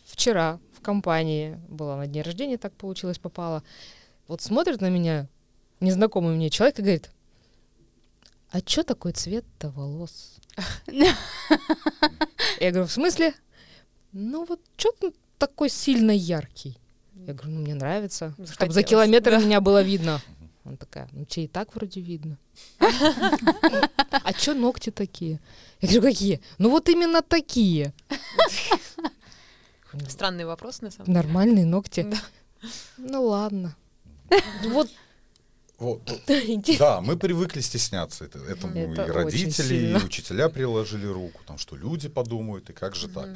вчера в компании, была на дне рождения, так получилось, попала, вот смотрит на меня незнакомый мне человек и говорит, а чё такой цвет-то волос? [LAUGHS] Я говорю, в смысле? Ну вот ты такой сильно яркий? Я говорю, ну мне нравится, чтобы за Захотелось, километр да. меня было [LAUGHS] видно. Она такая, ну тебе и так вроде видно. А чё ногти такие? Я говорю, какие? Ну вот именно такие. [LAUGHS] Странный вопрос, на самом деле. Нормальные ногти. Ну ладно. [LAUGHS] Вот Вот. Да, мы привыкли стесняться. Это, этому Это и родители, и учителя приложили руку, там, что люди подумают, и как же так.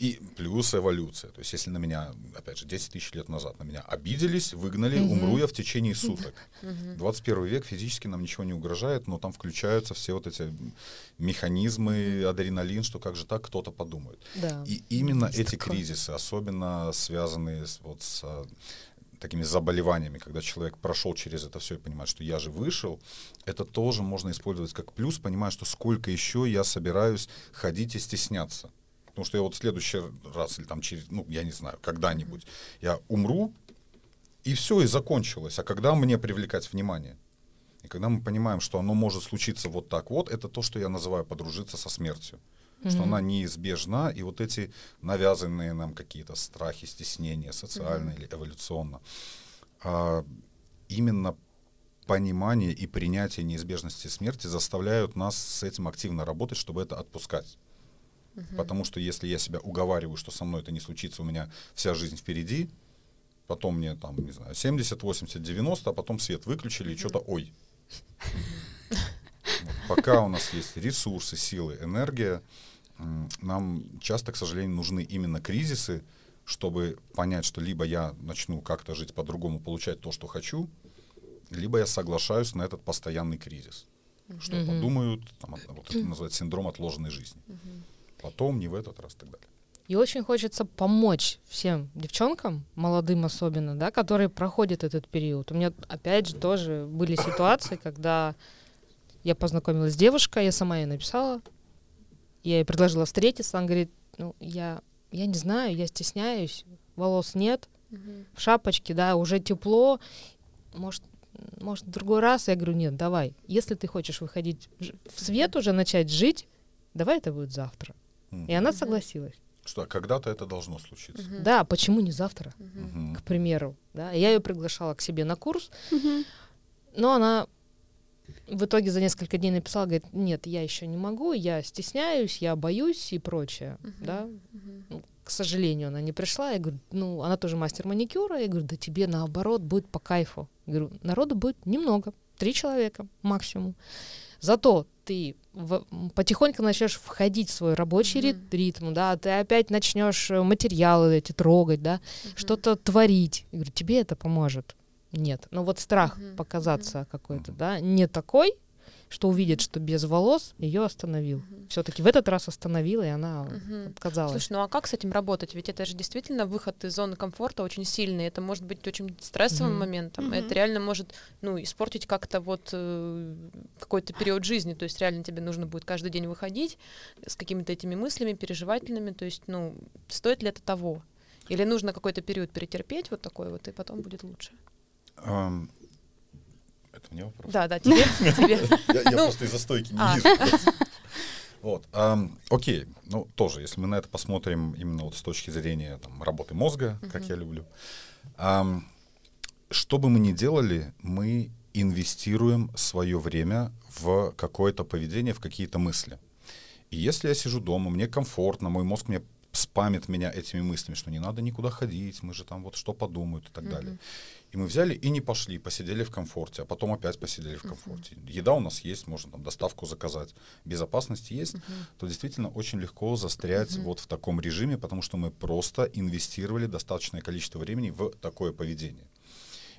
И плюс эволюция. То есть если на меня, опять же, 10 тысяч лет назад на меня обиделись, выгнали, Мгм. умру я в течение суток. Мгм. 21 век физически нам ничего не угрожает, но там включаются все вот эти механизмы, адреналин, что как же так кто-то подумает. Да. И именно Есть эти такое. кризисы, особенно связанные с, вот, с а, такими заболеваниями, когда человек прошел через это все и понимает, что я же вышел, это тоже можно использовать как плюс, понимая, что сколько еще я собираюсь ходить и стесняться. Потому что я вот в следующий раз, или там через, ну, я не знаю, когда-нибудь, я умру, и все, и закончилось. А когда мне привлекать внимание? И когда мы понимаем, что оно может случиться вот так вот, это то, что я называю подружиться со смертью. Что Мгм. она неизбежна, и вот эти навязанные нам какие-то страхи, стеснения, социально или эволюционно, а, именно понимание и принятие неизбежности смерти заставляют нас с этим активно работать, чтобы это отпускать. Потому что если я себя уговариваю, что со мной это не случится, у меня вся жизнь впереди, потом мне там, не знаю, 70, 80, 90, а потом свет выключили, и что-то ой. [LAUGHS] Пока у нас есть ресурсы, силы, энергия, нам часто, к сожалению, нужны именно кризисы, чтобы понять, что либо я начну как-то жить по-другому, получать то, что хочу, либо я соглашаюсь на этот постоянный кризис. Что Мгм. подумают, там, от- вот это [CLEARS THROAT] называется синдром отложенной жизни. Потом, не в этот раз, и так далее. И очень хочется помочь всем девчонкам, молодым особенно, да, которые проходят этот период. У меня, опять же, тоже были ситуации, когда я познакомилась с девушкой, я сама ей написала, я ей предложила встретиться, она говорит, ну, я, я не знаю, я стесняюсь, волос нет, в шапочке, да, уже тепло, может, может, в другой раз? Я говорю, нет, давай, если ты хочешь выходить в свет уже, начать жить, давай это будет завтра. И она согласилась. Что когда-то это должно случиться. Мгм. Да, почему не завтра? Мгм. к примеру, да, я ее приглашала к себе на курс, но она в итоге за несколько дней написала, говорит, нет, я еще не могу, я стесняюсь, я боюсь и прочее, Мгм. да. Ну, К сожалению, она не пришла. Я говорю, ну, она тоже мастер маникюра. Я говорю, да тебе наоборот будет по кайфу. Я говорю, народу будет немного, три человека максимум. Зато ты в- потихоньку начнешь входить в свой рабочий Мгм. ритм, да, ты опять начнешь э, материалы эти трогать, да, Мгм. что-то творить. Я говорю, тебе это поможет? Нет. Но вот страх Мгм, показаться какой-то, Мгм. да, не такой, что увидит, что без волос ее остановил. Мгм. Все-таки в этот раз остановила, и она Мгм. отказалась. Слушай, ну а как с этим работать? Ведь это же действительно выход из зоны комфорта очень сильный. Это может быть очень стрессовым Мгм. моментом. Мгм. Это реально может, ну, испортить как-то вот э, какой-то период жизни. То есть реально тебе нужно будет каждый день выходить с какими-то этими мыслями переживательными. То есть, ну, стоит ли это того? Или нужно какой-то период перетерпеть вот такой вот, и потом будет лучше? Ам, Это мне вопрос? Да, да, тебе, [LAUGHS] тебе. Я, Ну, просто из-за стойки не а. вижу. Вот, окей, ну тоже, если мы на это посмотрим именно вот с точки зрения там, работы мозга, как я люблю, что бы мы ни делали, мы инвестируем свое время в какое-то поведение, в какие-то мысли. И если я сижу дома, мне комфортно, мой мозг мне спамит меня этими мыслями, что не надо никуда ходить, мы же там вот что подумают и так далее. И мы взяли и не пошли, посидели в комфорте, а потом опять посидели в комфорте. Еда у нас есть, можно там доставку заказать, безопасность есть, то действительно очень легко застрять вот в таком режиме, потому что мы просто инвестировали достаточное количество времени в такое поведение.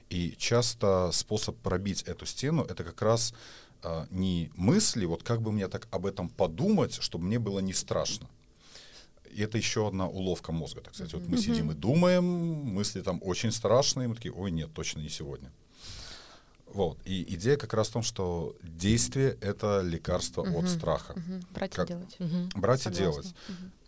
И часто способ пробить эту стену это как раз а, не мысли, вот как бы мне так об этом подумать, чтобы мне было не страшно. И это еще одна уловка мозга, так сказать. Вот мы сидим и думаем, мысли там очень страшные, мы такие, ой, нет, точно не сегодня. Вот. И идея как раз в том, что действие — это лекарство от страха. Мгм. Брать и Как- делать. Брать Согласна. и делать.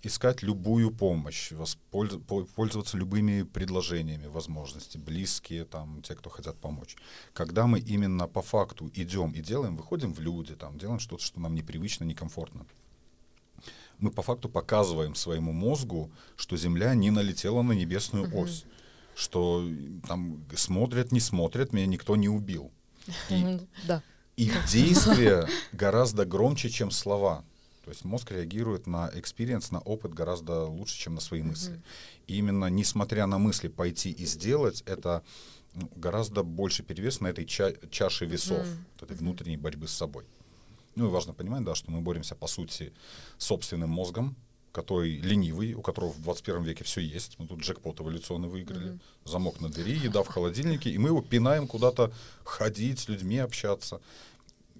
Искать любую помощь, воспольз- по- пользоваться любыми предложениями, возможности, близкие, там, те, кто хотят помочь. Когда мы именно по факту идем и делаем, выходим в люди, там, делаем что-то, что нам непривычно, некомфортно, мы по факту показываем своему мозгу, что Земля не налетела на небесную ось, что там смотрят, не смотрят, меня никто не убил. И Мгм, Да. и действия [LAUGHS] гораздо громче, чем слова. То есть мозг реагирует на experience, на опыт гораздо лучше, чем на свои мысли. И именно несмотря на мысли пойти и сделать, это ну, гораздо больше перевес на этой ча- чаше весов, вот этой внутренней борьбы с собой. Ну и важно понимать, да, что мы боремся, по сути, с собственным мозгом, который ленивый, у которого в 21 веке все есть. Мы тут джекпот эволюционно выиграли. Замок на двери, еда в холодильнике, и мы его пинаем куда-то ходить, с людьми общаться.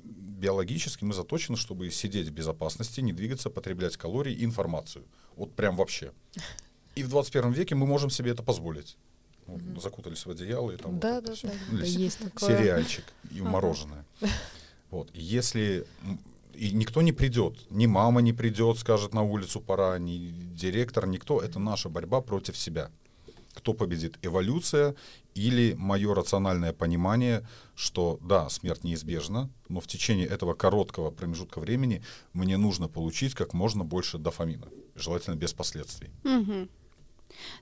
Биологически мы заточены, чтобы сидеть в безопасности, не двигаться, потреблять калории и информацию. Вот прям вообще. И в 21 веке мы можем себе это позволить. Вот, закутались в одеяло и там вот Да, это да, да, да, се- есть такое. сериальчик и мороженое. Вот. Если и никто не придет, ни мама не придет, скажет на улицу пора, ни директор, никто. Это наша борьба против себя. Кто победит? Эволюция или мое рациональное понимание, что да, смерть неизбежна, но в течение этого короткого промежутка времени мне нужно получить как можно больше дофамина, желательно без последствий. Мгм.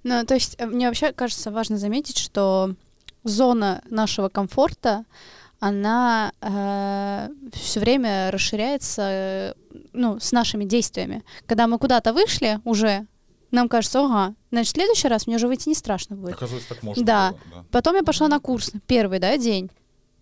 Ну, то есть э, мне вообще кажется важно заметить, что зона нашего комфорта, она все время расширяется э, ну, с нашими действиями. Когда мы куда-то вышли уже, нам кажется, ага, значит, в следующий раз мне уже выйти не страшно будет. Оказывается, так можно Да. было, да. Потом я пошла на курс, первый, да, день.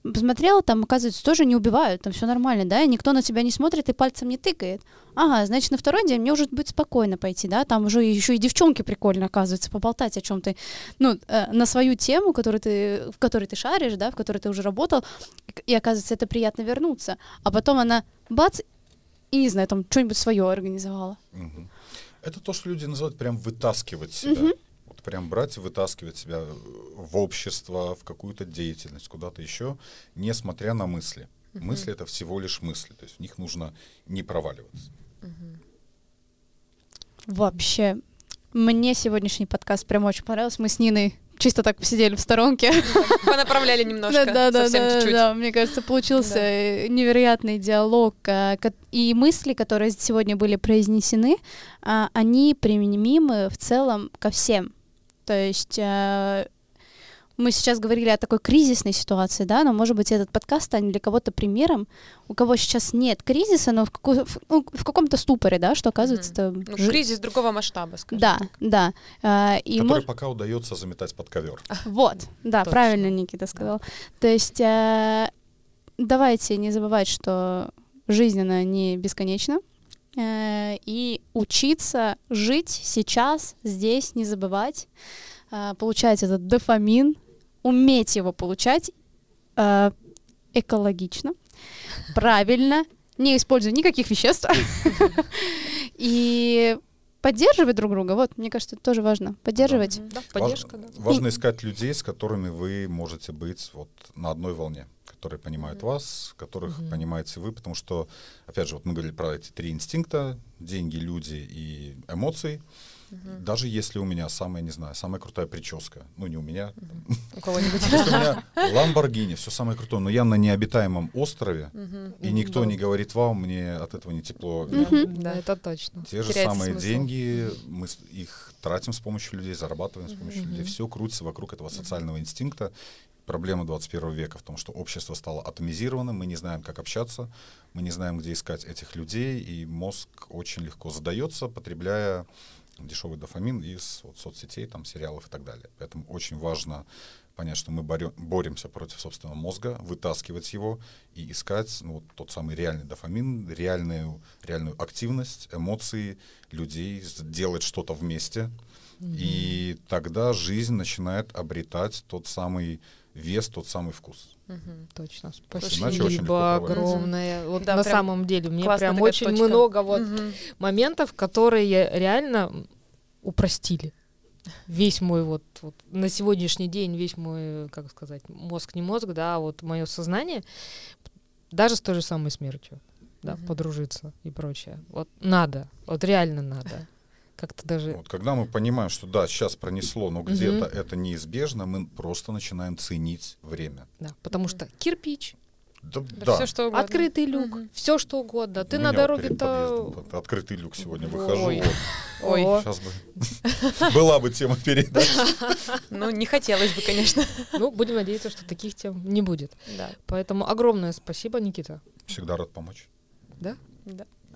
Посмотрела, там, оказывается, тоже не убивают, там все нормально, да, и никто на тебя не смотрит и пальцем не тыкает. Ага, значит, на второй день мне уже будет спокойно пойти, да, там уже еще и девчонки прикольно, оказывается, поболтать о чем ты, ну, э, на свою тему, которую ты, в которой ты шаришь, да, в которой ты уже работал, и, оказывается, это приятно вернуться. А потом она, бац, и, не знаю, там, что-нибудь свое организовала. Это то, что люди называют прям вытаскивать себя. Вот прям брать и вытаскивать себя в общество, в какую-то деятельность, куда-то еще, несмотря на мысли. Мысли это всего лишь мысли, то есть в них нужно не проваливаться. Вообще, мне сегодняшний подкаст прям очень понравился. Мы с Ниной чисто так посидели в сторонке. [LAUGHS] Понаправляли немножко, Да, да, да, совсем да, чуть-чуть. да. Мне кажется, получился Да. э, невероятный диалог. а, И мысли, которые сегодня были произнесены, а, они применимы в целом ко всем. То есть а, мы сейчас говорили о такой кризисной ситуации, да, но, может быть, этот подкаст станет для кого-то примером, у кого сейчас нет кризиса, но в, како- в- ну, в каком-то ступоре, да, что оказывается это Ну, жи- кризис другого масштаба, скажем Да, так. да. А, И который мож- пока удается заметать под ковер. [LAUGHS] вот, да, Точно. правильно Никита сказал. То есть э, давайте не забывать, что жизнь, она не бесконечна. Э, И учиться жить сейчас, здесь, не забывать, э, получать этот дофамин, уметь его получать э, экологично, правильно, не используя никаких веществ. [LAUGHS] И поддерживать друг друга. Вот, мне кажется, это тоже важно. Поддерживать. Да, поддержка, важно искать людей, с которыми вы можете быть вот на одной волне, которые понимают вас, которых Мгм. понимаете вы, потому что, опять же, вот мы говорили про эти три инстинкта, деньги, люди и эмоции. Даже если у меня самая, не знаю, самая крутая прическа, ну не у меня, [LAUGHS] У кого-нибудь. если у меня Ламборгини, все самое крутое, но я на необитаемом острове, и никто не говорит вам, мне от этого не тепло. Да, это точно. Те же самые деньги, мы их тратим с помощью людей, зарабатываем с помощью людей. Все крутится вокруг этого социального инстинкта. Проблема 21 века в том, что общество стало атомизированным, мы не знаем, как общаться, мы не знаем, где искать этих людей, и мозг очень легко задается, потребляя дешевый дофамин из вот, соцсетей, там, сериалов и так далее. Поэтому очень важно понять, что мы борё- боремся против собственного мозга, вытаскивать его и искать ну, вот тот самый реальный дофамин, реальную, реальную активность, эмоции людей, делать что-то вместе. И тогда жизнь начинает обретать тот самый вес, тот самый вкус. Точно. Иначе очень легко Спасибо огромное. Вот Да, на прям самом деле мне прям очень точка. много вот Мгм. моментов, которые реально упростили. Весь мой вот, вот на сегодняшний день весь мой, как сказать, мозг не мозг, да, вот мое сознание, даже с той же самой смертью, да, Мгм. подружиться и прочее. Вот надо, вот реально надо. Как-то даже Вот когда мы понимаем, что да, сейчас пронесло, но где-то это неизбежно, мы просто начинаем ценить время. Да, потому что кирпич, Да, Да, да. всё, что угодно. открытый люк, Мгм. все что угодно. Ты У на дороге-то... Открытый люк сегодня выхожу. Ой. вот. Ой, О, Сейчас бы [LAUGHS] была бы тема передачи. [LAUGHS] ну не хотелось бы, конечно. Ну, будем надеяться, что таких тем не будет. Да. Поэтому огромное спасибо, Никита. Всегда рад помочь. Да.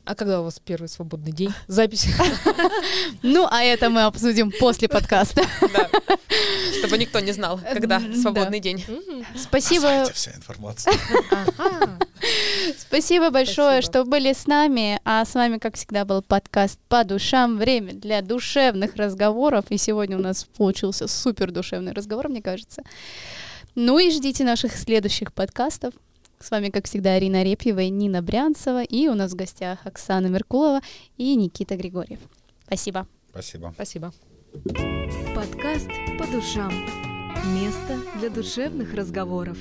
А когда у вас первый свободный день? Запись. [LAUGHS] Ну, а это мы обсудим после подкаста. [LAUGHS] Да. Чтобы никто не знал, когда свободный день. Спасибо, вся информация. [LAUGHS] Спасибо большое, что были с нами. А с вами, как всегда, был подкаст по душам. Время для душевных разговоров. И сегодня у нас получился супер душевный разговор, мне кажется. Ну и ждите наших следующих подкастов. С вами, как всегда, Арина Репьева и Нина Брянцева. И у нас в гостях Оксана Меркулова и Никита Григорьев. Спасибо. Спасибо. Спасибо. Подкаст по душам. Место для душевных разговоров.